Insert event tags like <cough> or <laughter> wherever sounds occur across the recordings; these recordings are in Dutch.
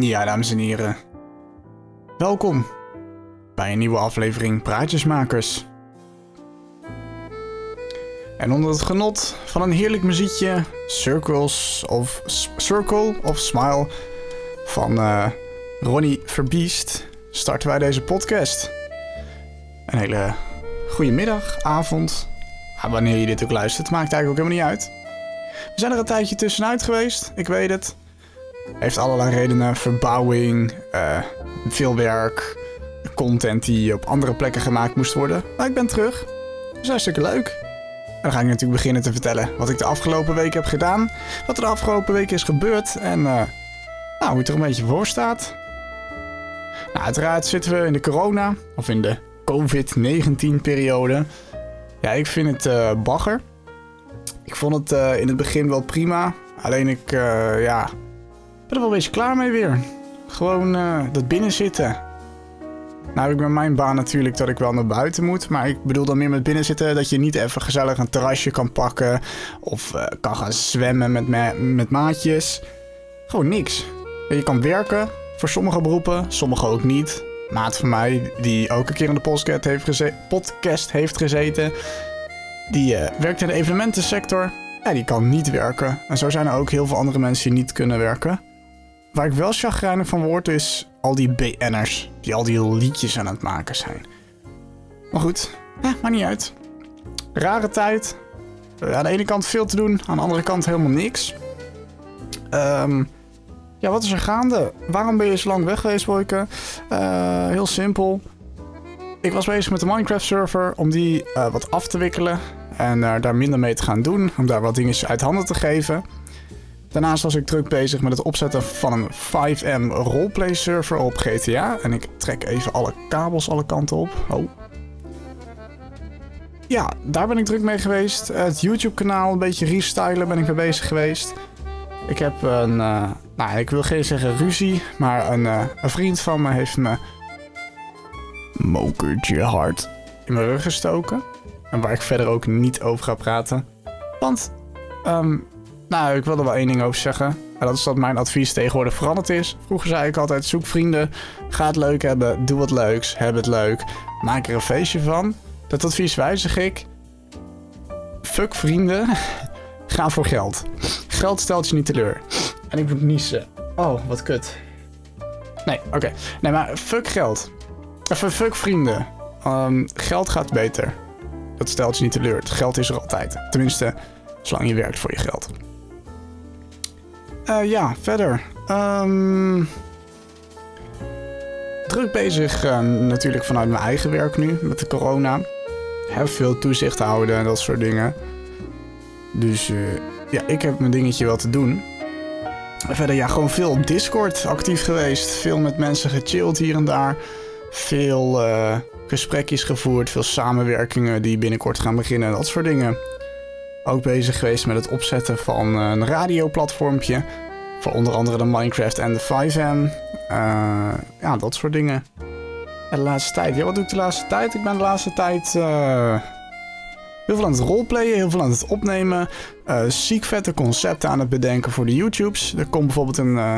Ja, dames en heren. Welkom bij een nieuwe aflevering Praatjesmakers. En onder het genot van een heerlijk muziekje, Circles of Circle of Smile van uh, Ronnie Verbiest, starten wij deze podcast. Een hele goede middag, avond, wanneer je dit ook luistert, maakt eigenlijk ook helemaal niet uit. We zijn er een tijdje tussenuit geweest, ik weet het. Heeft allerlei redenen. Verbouwing, uh, veel werk, content die op andere plekken gemaakt moest worden. Maar ik ben terug. Dat is hartstikke leuk. En dan ga ik natuurlijk beginnen te vertellen wat ik de afgelopen week heb gedaan. Wat er de afgelopen week is gebeurd. En uh, nou, hoe het er een beetje voor staat. Nou, uiteraard zitten we in de corona. Of in de COVID-19 periode. Ja, ik vind het uh, bagger. Ik vond het in het begin wel prima. Alleen ik, ja, ben er wel een klaar mee weer. Gewoon uh, dat binnenzitten. Nou heb ik met mijn baan natuurlijk dat ik wel naar buiten moet. Maar ik bedoel dan meer met binnenzitten dat je niet even gezellig een terrasje kan pakken. Of uh, kan gaan zwemmen met, ma met maatjes. Gewoon niks. Je kan werken voor sommige beroepen, sommige ook niet. Maat van mij, die ook een keer in de podcast heeft, podcast heeft gezeten. Die uh, werkt in de evenementensector. Ja, die kan niet werken. En zo zijn er ook heel veel andere mensen die niet kunnen werken. Waar ik wel chagrijnig van word is al die BN'ers die al die liedjes aan het maken zijn. Maar goed, eh, maakt niet uit. Rare tijd. Uh, aan de ene kant veel te doen, aan de andere kant helemaal niks. Um, ja, wat is er gaande? Waarom ben je zo lang weg geweest, Boyke? Uh, heel simpel. Ik was bezig met de Minecraft server om die wat af te wikkelen. En daar minder mee te gaan doen. Om daar wat dingetjes uit handen te geven. Daarnaast was ik druk bezig met het opzetten van een 5M roleplay server op GTA. En ik trek even alle kabels alle kanten op. Oh. Ja, daar ben ik druk mee geweest. Het YouTube kanaal een beetje restylen ben ik mee bezig geweest. Ik heb een, uh, nou ik wil geen zeggen ruzie, maar een, uh, een vriend van me heeft me mokertje hard in mijn rug gestoken. En waar ik verder ook niet over ga praten. Want um, nou, ik wil er wel één ding over zeggen. En dat is dat mijn advies tegenwoordig veranderd is. Vroeger zei ik altijd: zoek vrienden, ga het leuk hebben, doe wat leuks, heb het leuk, maak er een feestje van. Dat advies wijzig ik. Fuck vrienden, <laughs> ga voor geld. Geld stelt je niet teleur. En ik moet niezen. Oh, wat kut. Nee, oké. Nee, maar fuck geld. Even fuck vrienden. Um, geld gaat beter. Dat stelt je niet teleur. Geld is er altijd. Tenminste, zolang je werkt voor je geld. Uh, ja, verder. Um, druk bezig uh, natuurlijk vanuit mijn eigen werk nu met de corona. Heb veel toezicht houden en dat soort dingen. Dus uh, ja, ik heb mijn dingetje wel te doen. Verder ja, gewoon veel op Discord actief geweest. Veel met mensen gechilled hier en daar. Veel gesprekjes gevoerd. Veel samenwerkingen die binnenkort gaan beginnen. Dat soort dingen ook bezig geweest met het opzetten van een radioplatformpje. Voor onder andere de Minecraft en de 5M. Uh, ja, dat soort dingen. En de laatste tijd. Ja, wat doe ik de laatste tijd? Ik ben de laatste tijd uh, heel veel aan het roleplayen, heel veel aan het opnemen. Uh, ziek vette concepten aan het bedenken voor de YouTubes. Er komt bijvoorbeeld een uh,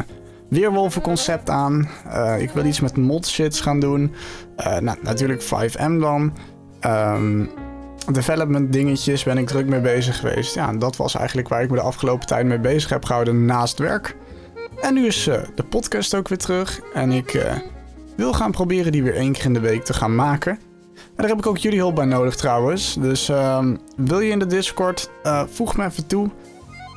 weerwolven aan. ik wil iets met mod shits gaan doen. nou, natuurlijk 5M dan. Um, development dingetjes ben ik druk mee bezig geweest. Ja, en dat was eigenlijk waar ik me de afgelopen tijd mee bezig heb gehouden naast werk. En nu is uh, de podcast ook weer terug. En ik uh, wil gaan proberen die weer één keer in de week te gaan maken. En daar heb ik ook jullie hulp bij nodig trouwens. Dus uh, wil je in de Discord, uh, voeg me even toe.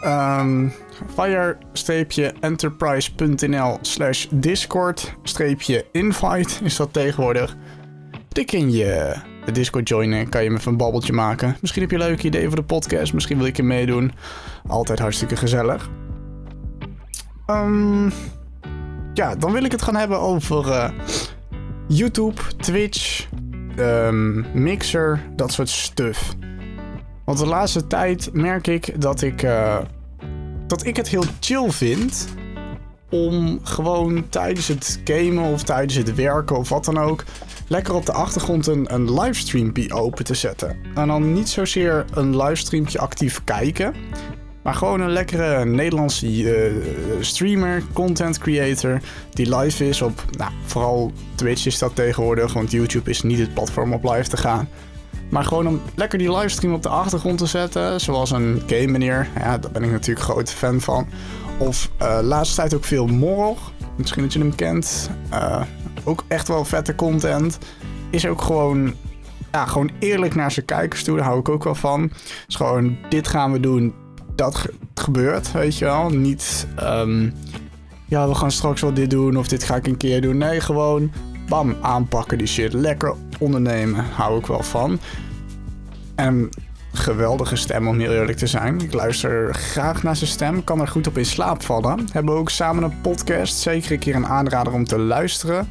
Um, fire-enterprise.nl slash discord-invite is dat tegenwoordig. Tik in je de Discord joinen, kan je me even een babbeltje maken. Misschien heb je leuke ideeën voor de podcast, misschien wil ik er meedoen. Altijd hartstikke gezellig. Um, ja, dan wil ik het gaan hebben over uh, YouTube, Twitch, um, Mixer, dat soort stuff. Want de laatste tijd merk ik dat ik, uh, dat ik het heel chill vind om gewoon tijdens het gamen of tijdens het werken of wat dan ook lekker op de achtergrond een, een livestreampje open te zetten. En dan niet zozeer een livestreampje actief kijken, Maar gewoon een lekkere Nederlandse eh, streamer, content creator, die live is op, nou, vooral Twitch is dat tegenwoordig, want YouTube is niet het platform op live te gaan. Maar gewoon om lekker die livestream op de achtergrond te zetten, zoals een game meneer, ja, daar ben ik natuurlijk groot fan van. Of uh, laatste tijd ook veel Morg, misschien dat je hem kent. Uh, ook echt wel vette content. Is ook gewoon ja, gewoon eerlijk naar zijn kijkers toe. Daar hou ik ook wel van. Dus gewoon, dit gaan we doen. Dat gebeurt, weet je wel. Niet, um, ja, we gaan straks wel dit doen of dit ga ik een keer doen. Nee, gewoon, bam, aanpakken die shit. Lekker ondernemen, hou ik wel van. En geweldige stem om heel eerlijk te zijn. Ik luister graag naar zijn stem, kan er goed op in slaap vallen. Hebben we ook samen een podcast, zeker een keer een aanrader om te luisteren.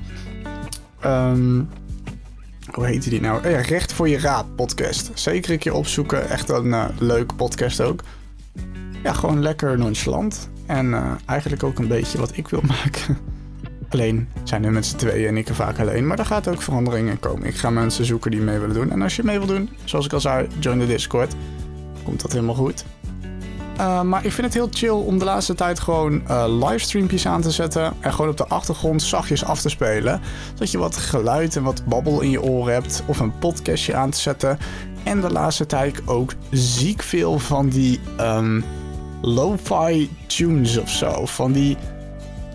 Um, hoe heette die nou? Ja, Recht voor je Raad podcast. Zeker een keer opzoeken. Echt een uh, leuke podcast ook. Ja, gewoon lekker nonchalant. En uh, eigenlijk ook een beetje wat ik wil <laughs> maken. Alleen zijn we met z'n tweeën en ik er vaak alleen. Maar er gaat ook veranderingen komen. Ik ga mensen zoeken die mee willen doen. En als je mee wil doen, zoals ik al zei, join de Discord. Komt dat helemaal goed. Uh, maar ik vind het heel chill om de laatste tijd gewoon uh, livestreampjes aan te zetten. En gewoon op de achtergrond zachtjes af te spelen. Zodat je wat geluid en wat babbel in je oren hebt. Of een podcastje aan te zetten. En de laatste tijd ook ziek veel van die um, lo-fi tunes of zo. Van die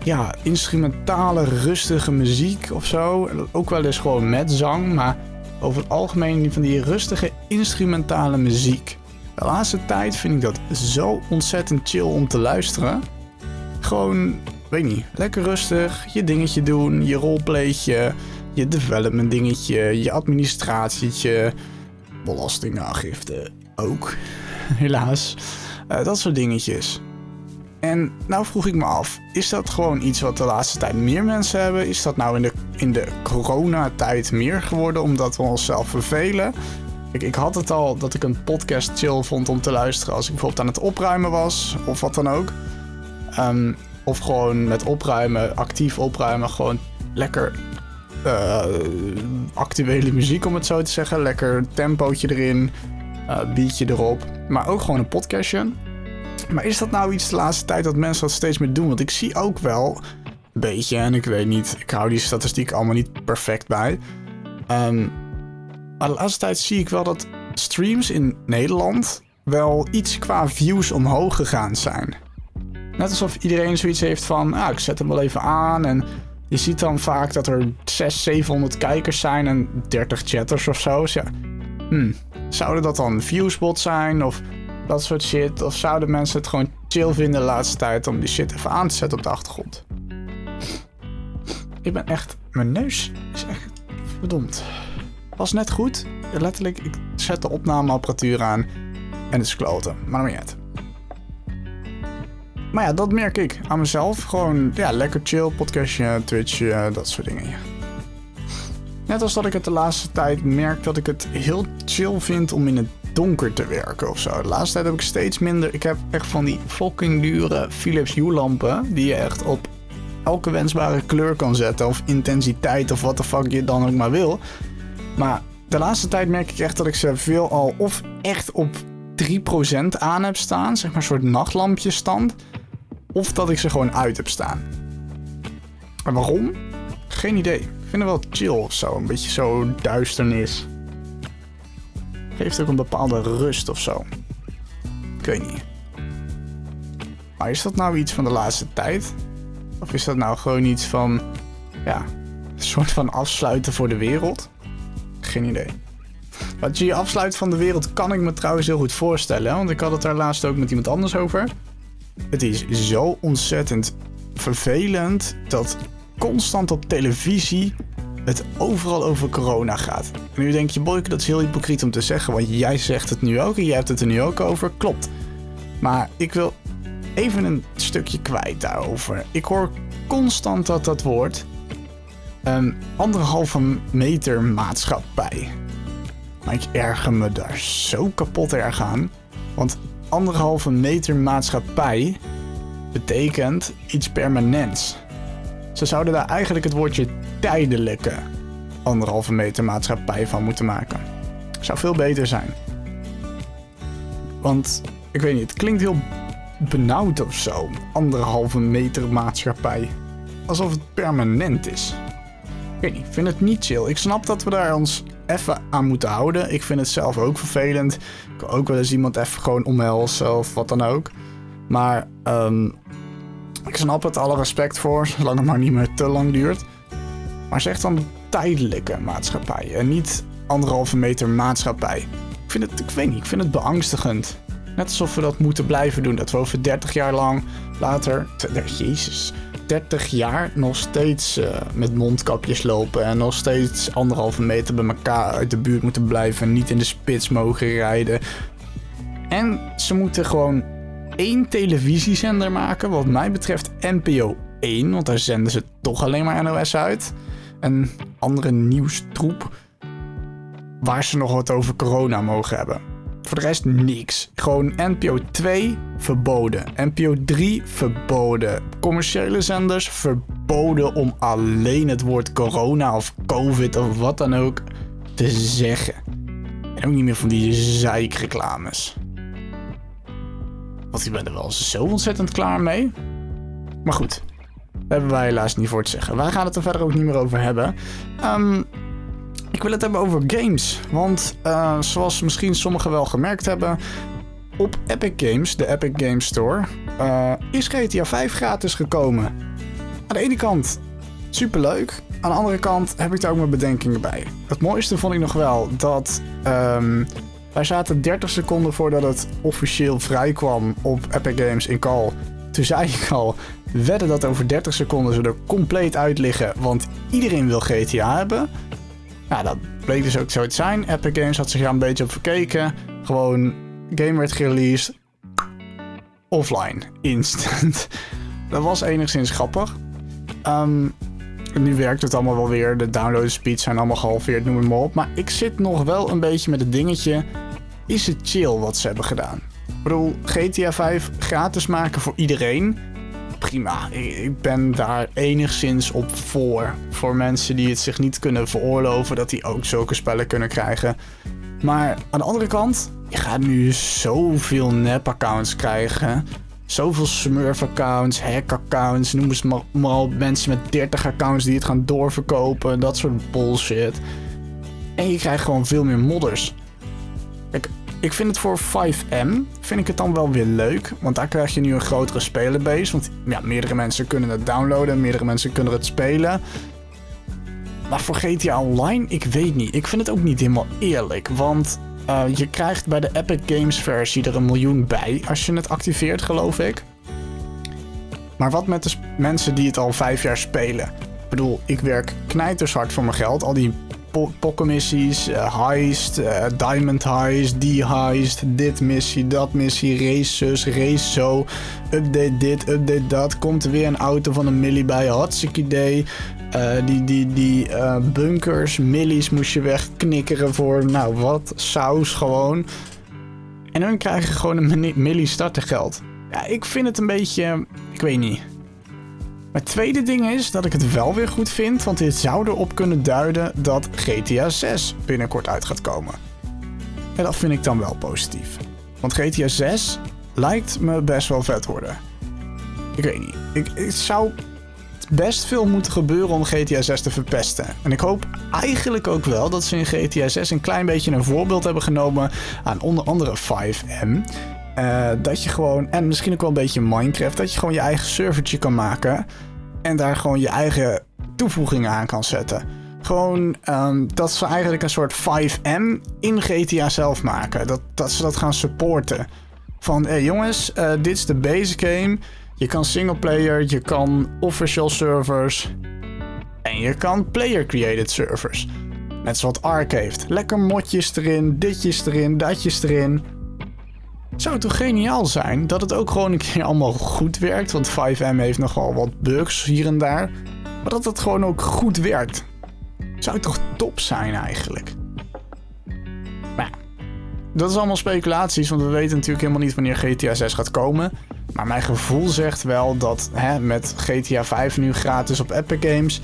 ja, instrumentale, rustige muziek of zo. Ook wel eens gewoon met zang. Maar over het algemeen van die rustige instrumentale muziek. De laatste tijd vind ik dat zo ontzettend chill om te luisteren. Gewoon, weet niet, lekker rustig, je dingetje doen, je roleplaytje, je development dingetje, je administratietje, belastingaangifte ook, <laughs> helaas. Uh, dat soort dingetjes. En nou vroeg ik me af, is dat gewoon iets wat de laatste tijd meer mensen hebben? Is dat nou in de, in de coronatijd meer geworden omdat we onszelf vervelen? ik had het al dat ik een podcast chill vond om te luisteren als ik bijvoorbeeld aan het opruimen was of wat dan ook. Ehm, of gewoon met opruimen, actief opruimen, gewoon lekker uh, actuele muziek om het zo te zeggen. Lekker tempootje erin, uh, beatje erop. Maar ook gewoon een podcastje. Maar is dat nou iets de laatste tijd dat mensen dat steeds meer doen? Want ik zie ook wel een beetje, en ik weet niet, ik hou die statistiek allemaal niet perfect bij. Um, maar de laatste tijd zie ik wel dat streams in Nederland wel iets qua views omhoog gegaan zijn. Net alsof iedereen zoiets heeft van, ah, ik zet hem wel even aan. En je ziet dan vaak dat er 600, 700 kijkers zijn en 30 chatters of zo. Dus ja, hmm, zouden dat dan viewsbots zijn of dat soort shit? Of zouden mensen het gewoon chill vinden de laatste tijd om die shit even aan te zetten op de achtergrond? Ik ben echt, mijn neus is echt verdomd. Was net goed. Letterlijk, ik zet de opnameapparatuur aan en het is kloten. Maar niet. Maar ja, dat merk ik aan mezelf. Gewoon, ja, lekker chill, podcastje, Twitch, dat soort dingen. Net als dat ik het de laatste tijd merk dat ik het heel chill vind om in het donker te werken of zo. De laatste tijd heb ik steeds minder. Ik heb echt van die fucking dure Philips Hue-lampen. Die je echt op elke wensbare kleur kan zetten. Of intensiteit of wat de fuck je dan ook maar wil. Maar de laatste tijd merk ik echt dat ik ze veel al of echt op 3% aan heb staan. Zeg maar een soort nachtlampjesstand. Of dat ik ze gewoon uit heb staan. En waarom? Geen idee. Ik vind het wel chill of zo. Een beetje zo duisternis. Geeft ook een bepaalde rust of zo. Ik weet niet. Maar is dat nou iets van de laatste tijd? Of is dat nou gewoon iets van, ja, een soort van afsluiten voor de wereld? Geen idee. Wat je afsluit van de wereld kan ik me trouwens heel goed voorstellen. Want ik had het daar laatst ook met iemand anders over. Het is zo ontzettend vervelend dat constant op televisie het overal over corona gaat. En nu denk je, Boyke, dat is heel hypocriet om te zeggen. Want jij zegt het nu ook en jij hebt het er nu ook over. Klopt. Maar ik wil even een stukje kwijt daarover. Ik hoor constant dat dat woord een anderhalve meter maatschappij. Maar ik erger me daar zo kapot erg aan. Want anderhalve meter maatschappij betekent iets permanents. Ze zouden daar eigenlijk het woordje tijdelijke anderhalve meter maatschappij van moeten maken. Zou veel beter zijn. Want ik weet niet, het klinkt heel benauwd of zo. Anderhalve meter maatschappij. Alsof het permanent is. Ik weet niet, ik vind het niet chill. Ik snap dat we daar ons even aan moeten houden. Ik vind het zelf ook vervelend. Ik wil ook wel eens iemand even gewoon omhelzen of wat dan ook. Maar um, ik snap het, alle respect voor, zolang het maar niet meer te lang duurt. Maar zeg dan tijdelijke maatschappij en niet anderhalve meter maatschappij. Ik vind het, ik weet niet, ik vind het beangstigend. Net alsof we dat moeten blijven doen. Dat we over 30 jaar lang later, jezus, 30 jaar nog steeds uh, met mondkapjes lopen. En nog steeds anderhalve meter bij elkaar uit de buurt moeten blijven. En niet in de spits mogen rijden. En ze moeten gewoon één televisiezender maken. Wat mij betreft NPO 1. Want daar zenden ze toch alleen maar NOS uit. En andere nieuwstroep. Waar ze nog wat over corona mogen hebben. Voor de rest niks. Gewoon NPO 2 verboden. NPO 3 verboden. Commerciële zenders verboden om alleen het woord corona of covid of wat dan ook te zeggen. En ook niet meer van die zeikreclames. Want ik ben er wel zo ontzettend klaar mee. Maar goed, hebben wij helaas niet voor te zeggen. Wij gaan het er verder ook niet meer over hebben. Um, ik wil het hebben over games. Want uh, zoals misschien sommigen wel gemerkt hebben, op Epic Games, de Epic Games Store, uh, is GTA 5 gratis gekomen. Aan de ene kant superleuk. Aan de andere kant heb ik daar ook mijn bedenkingen bij. Het mooiste vond ik nog wel dat wij zaten 30 seconden voordat het officieel vrijkwam op Epic Games in Call. Toen zei ik al, wedden dat over 30 seconden ze er compleet uit liggen, want iedereen wil GTA hebben. Nou, dat bleek dus ook zo te zijn. Epic Games had zich daar een beetje op verkeken. Gewoon, game werd gereleased. Offline. Instant. <laughs> dat was enigszins grappig. Um, nu werkt het allemaal wel weer. De download speeds zijn allemaal gehalveerd, noem het maar op. Maar ik zit nog wel een beetje met het dingetje. Is het chill wat ze hebben gedaan? Ik bedoel, GTA 5 gratis maken voor iedereen prima. Ik ben daar enigszins op voor. Voor mensen die het zich niet kunnen veroorloven, dat die ook zulke spellen kunnen krijgen. Maar aan de andere kant, je gaat nu zoveel nep-accounts krijgen. Zoveel smurf-accounts, hack-accounts, noem eens maar, maar. Mensen met 30 accounts die het gaan doorverkopen, dat soort bullshit. En je krijgt gewoon veel meer modders. Kijk, ik vind het voor 5M vind ik het dan wel weer leuk. Want daar krijg je nu een grotere spelerbase. Want ja, meerdere mensen kunnen het downloaden. Meerdere mensen kunnen het spelen. Maar voor GTA Online, ik weet niet. Ik vind het ook niet helemaal eerlijk. Want uh, je krijgt bij de Epic Games versie er een miljoen bij. Als je het activeert, geloof ik. Maar wat met de mensen die het al vijf jaar spelen? Ik bedoel, ik werk knijtershard voor mijn geld. Al die pokkenmissies, uh, heist, uh, diamond heist, die heist, dit missie, dat missie, race zus, race zo, update dit, update dat. Komt er weer een auto van een millie bij, hartstikke idee. Uh, die die, die bunkers, millies moest je wegknikkeren voor, nou wat, saus gewoon. En dan krijg je gewoon een millie startergeld. Ja, ik vind het een beetje, ik weet niet. Het tweede ding is dat ik het wel weer goed vind, want dit zou erop kunnen duiden dat GTA 6 binnenkort uit gaat komen. En dat vind ik dan wel positief. Want GTA 6 lijkt me best wel vet worden. Ik weet niet. Ik, het zou best veel moeten gebeuren om GTA 6 te verpesten. En ik hoop eigenlijk ook wel dat ze in GTA 6 een klein beetje een voorbeeld hebben genomen aan onder andere 5M. Eh, dat je gewoon, en misschien ook wel een beetje Minecraft, dat je gewoon je eigen servertje kan maken. En daar gewoon je eigen toevoegingen aan kan zetten. Gewoon um, dat ze eigenlijk een soort 5M in GTA zelf maken. Dat, dat ze dat gaan supporten. Van jongens, uh, dit is de base game. Je kan singleplayer, je kan official servers. En je kan player-created servers. Net zoals Ark heeft. Lekker modjes erin, ditjes erin, datjes erin zou het toch geniaal zijn dat het ook gewoon een keer allemaal goed werkt. Want 5M heeft nogal wat bugs hier en daar. Maar dat het gewoon ook goed werkt. Zou het toch top zijn eigenlijk? Maar ja, dat is allemaal speculaties, want we weten natuurlijk helemaal niet wanneer GTA 6 gaat komen. Maar mijn gevoel zegt wel dat hè, met GTA 5 nu gratis op Epic Games,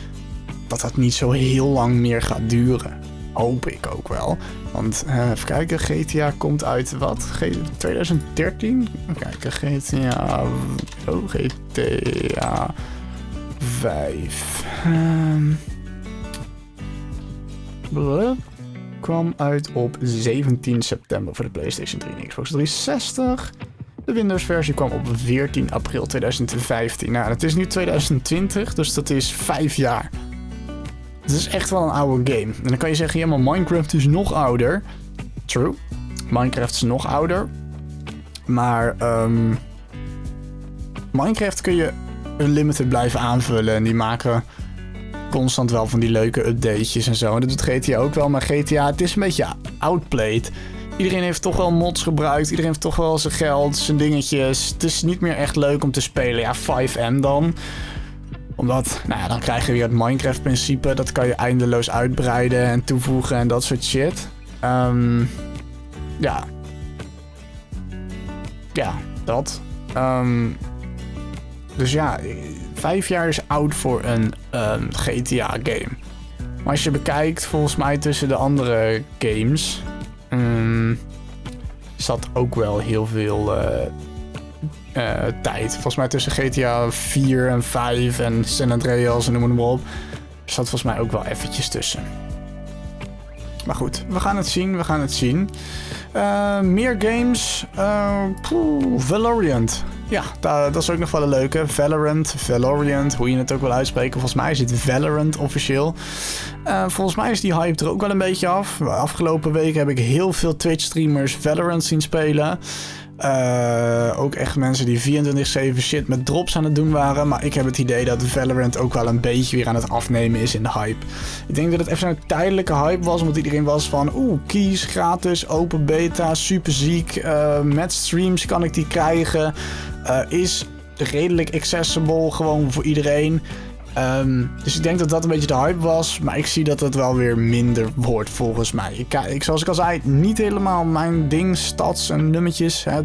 dat dat niet zo heel lang meer gaat duren. Hoop ik ook wel. Want uh, even kijken, GTA komt uit wat? G 2013? Even kijken, GTA... Oh, GTA 5. Um, kwam uit op 17 september voor de PlayStation 3 en Xbox 360. De Windows-versie kwam op 14 april 2015. Nou, het is nu 2020, dus dat is 5 jaar. Het is echt wel een oude game. En dan kan je zeggen, ja, maar Minecraft is nog ouder. True. Minecraft is nog ouder. Maar um, Minecraft kun je unlimited blijven aanvullen. En die maken constant wel van die leuke updatejes en zo. En dat doet GTA ook wel. Maar GTA, het is een beetje outplayed. Iedereen heeft toch wel mods gebruikt. Iedereen heeft toch wel zijn geld, zijn dingetjes. Het is niet meer echt leuk om te spelen. Ja, 5M dan omdat, nou ja, dan krijg je weer het Minecraft-principe. Dat kan je eindeloos uitbreiden en toevoegen en dat soort shit. Um, ja. Ja, dat. Um, dus ja, vijf jaar is oud voor een ehm, GTA-game. Maar als je bekijkt, volgens mij tussen de andere games... zat ook wel heel veel... Uh, uh, tijd. Volgens mij tussen GTA 4 en 5 en San Andreas en noem maar op. Zat volgens mij ook wel eventjes tussen. Maar goed, we gaan het zien, we gaan het zien. Uh, meer games. Uh, Valorant. Ja, dat, dat, is ook nog wel een leuke. Valorant, Valorant, hoe je het ook wil uitspreken. Volgens mij is het Valorant officieel. Uh, volgens mij is die hype er ook wel een beetje af. Afgelopen weken heb ik heel veel Twitch-streamers Valorant zien spelen. Uh, ook echt mensen die 24-7 shit met drops aan het doen waren. Maar ik heb het idee dat Valorant ook wel een beetje weer aan het afnemen is in de hype. Ik denk dat het even een tijdelijke hype was. Omdat iedereen was van oeh, keys gratis, open beta, super ziek. Uh, met streams kan ik die krijgen. Is redelijk accessible gewoon voor iedereen. Um, dus ik denk dat dat een beetje de hype was. Maar ik zie dat het wel weer minder wordt volgens mij. Ik, ik, zoals ik al zei, niet helemaal mijn ding, stats en nummertjes, hè.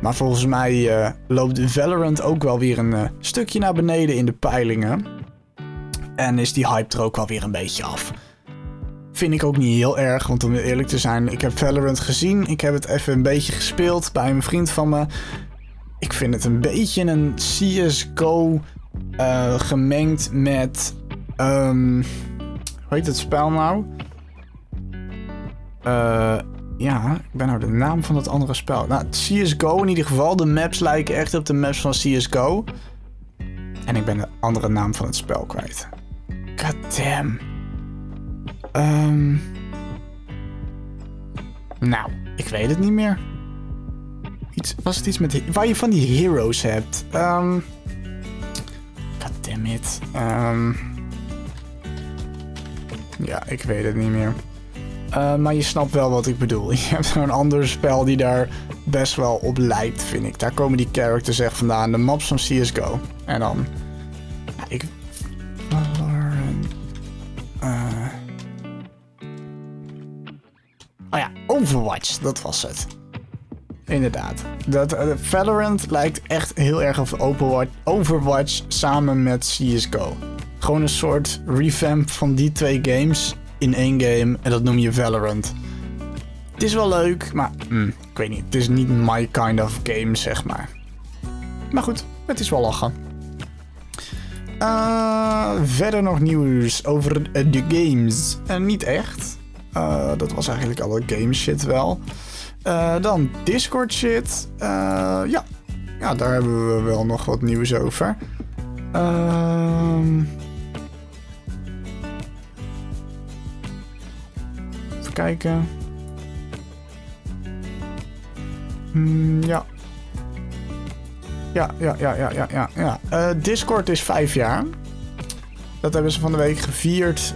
Maar volgens mij uh, loopt Valorant ook wel weer een uh, stukje naar beneden in de peilingen. En is die hype er ook wel weer een beetje af. Vind ik ook niet heel erg, want om eerlijk te zijn, ik heb Valorant gezien. Ik heb het even een beetje gespeeld bij een vriend van me. Ik vind het een beetje een CSGO uh, gemengd met. Um, hoe heet het spel nou? Uh, ja, ik ben nou de naam van het andere spel. Nou, CSGO in ieder geval. De maps lijken echt op de maps van CSGO. En ik ben de andere naam van het spel kwijt. God damn. Um, nou, ik weet het niet meer. Iets, was het iets met... Waar je van die heroes hebt. Um, Goddammit. Um, ja, ik weet het niet meer. Uh, maar je snapt wel wat ik bedoel. <laughs> Je hebt zo'n ander spel die daar best wel op lijkt, vind ik. Daar komen die characters echt vandaan. De maps van CSGO. En dan... Ja, ik... Uh... Oh ja, Overwatch. Dat was het. Inderdaad. Dat, uh, Valorant lijkt echt heel erg op Overwatch, Overwatch samen met CSGO. Gewoon een soort revamp van die twee games in één game en dat noem je Valorant. Het is wel leuk, maar mm, ik weet niet. Het is niet my kind of game, zeg maar. Maar goed, het is wel lachen. Uh, verder nog nieuws over de games. Uh, niet echt. Dat was eigenlijk alle game shit wel. Uh, dan Discord shit. Uh, ja. ja, daar hebben we wel nog wat nieuws over. Uh, even kijken. Mm, ja. Ja, ja, ja, ja, ja, ja. Uh, Discord is vijf jaar. Dat hebben ze van de week gevierd.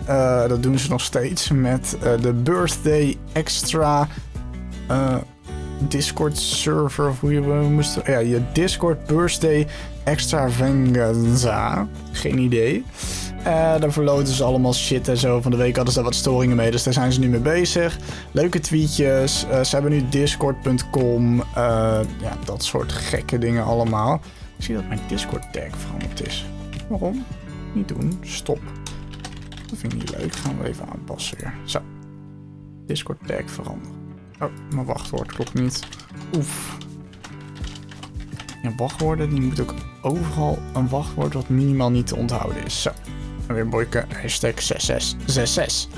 Dat doen ze nog steeds met de birthday extra uh, Discord server, of hoe je moest. Ja, je Discord birthday extravaganza. Geen idee. Uh, daar verloten ze allemaal shit en zo. Van de week hadden ze daar wat storingen mee, dus daar zijn ze nu mee bezig. Leuke tweetjes. Uh, ze hebben nu discord.com. Uh, ja, dat soort gekke dingen allemaal. Ik zie dat mijn Discord tag veranderd is. Waarom? Niet doen. Stop. Dat vind ik niet leuk. Gaan we even aanpassen weer. Zo. Discord tag veranderen. Oh, mijn wachtwoord klopt niet. Oef. Ja, wachtwoorden, die moet ook overal een wachtwoord wat minimaal niet te onthouden is. Zo. En weer boyke, hashtag 6666.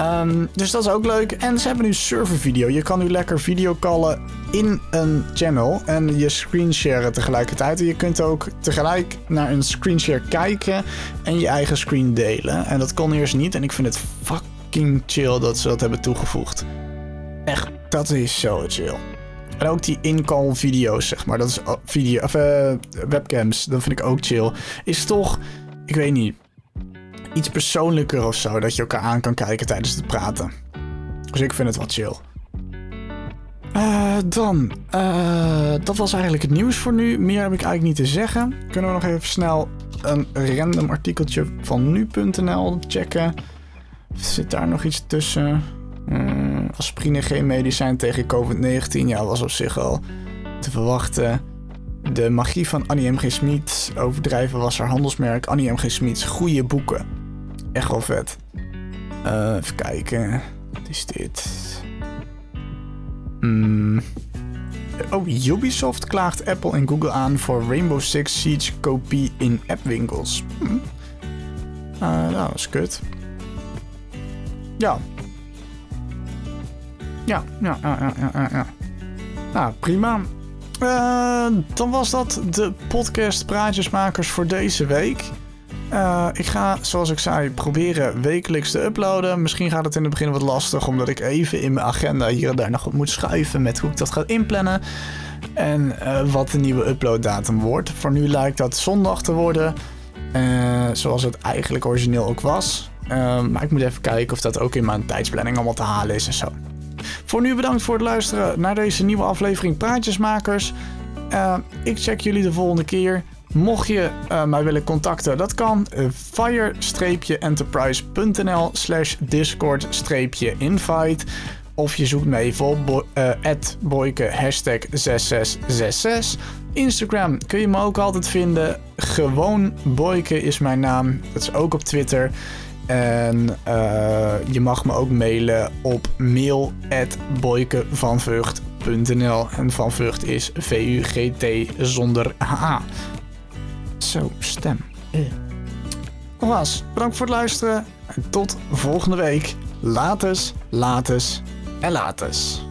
Um, dus dat is ook leuk. En ze hebben nu server video. Je kan nu lekker videocallen in een channel en je screensharen tegelijkertijd. En je kunt ook tegelijk naar een screenshare kijken en je eigen screen delen. En dat kon eerst niet en ik vind het fucking chill dat ze dat hebben toegevoegd. Dat is zo chill. En ook die in-call video's, zeg maar. Dat is video, of uh, webcams. Dat vind ik ook chill. Is toch, ik weet niet, iets persoonlijker of zo. Dat je elkaar aan kan kijken tijdens het praten. Dus ik vind het wat chill. Uh, dan, uh, dat was eigenlijk het nieuws voor nu. Meer heb ik eigenlijk niet te zeggen. Kunnen we nog even snel een random artikeltje van nu.nl checken? Zit daar nog iets tussen? Uh, aspirine geen medicijn tegen COVID-19. Ja, was op zich al te verwachten. De magie van Annie M. G. Overdrijven was haar handelsmerk. Annie M. G. Smits goede boeken. Echt wel vet. Uh, even kijken. Wat is dit? Mm. Oh, Ubisoft klaagt Apple en Google aan voor Rainbow Six Siege kopie in appwinkels. Hm. Uh, nou, dat is kut. Ja. Ja, ja, ja, ja, ja. Nou, prima. Uh, dan was dat de podcast Praatjesmakers voor deze week. Uh, ik ga, zoals ik zei, proberen wekelijks te uploaden. Misschien gaat het in het begin wat lastig, omdat ik even in mijn agenda hier en daar nog moet schuiven met hoe ik dat ga inplannen. En uh, wat de nieuwe uploaddatum wordt. Voor nu lijkt dat zondag te worden, zoals het eigenlijk origineel ook was. maar ik moet even kijken of dat ook in mijn tijdsplanning allemaal te halen is en zo. Voor nu bedankt voor het luisteren naar deze nieuwe aflevering Praatjesmakers. ik check jullie de volgende keer. Mocht je uh, mij willen contacten, dat kan. Uh, fire-enterprise.nl slash discord-invite. Of je zoekt me even op uh, boyke hashtag 6666. Instagram kun je me ook altijd vinden. Gewoon Boyke is mijn naam. Dat is ook op Twitter. En uh, je mag me ook mailen op mail.boykevanvugt.nl. En Van Vught is V-U-G-T zonder H. Zo, stem. Nogmaals, bedankt voor het luisteren. En tot volgende week. Laters, laters en laters.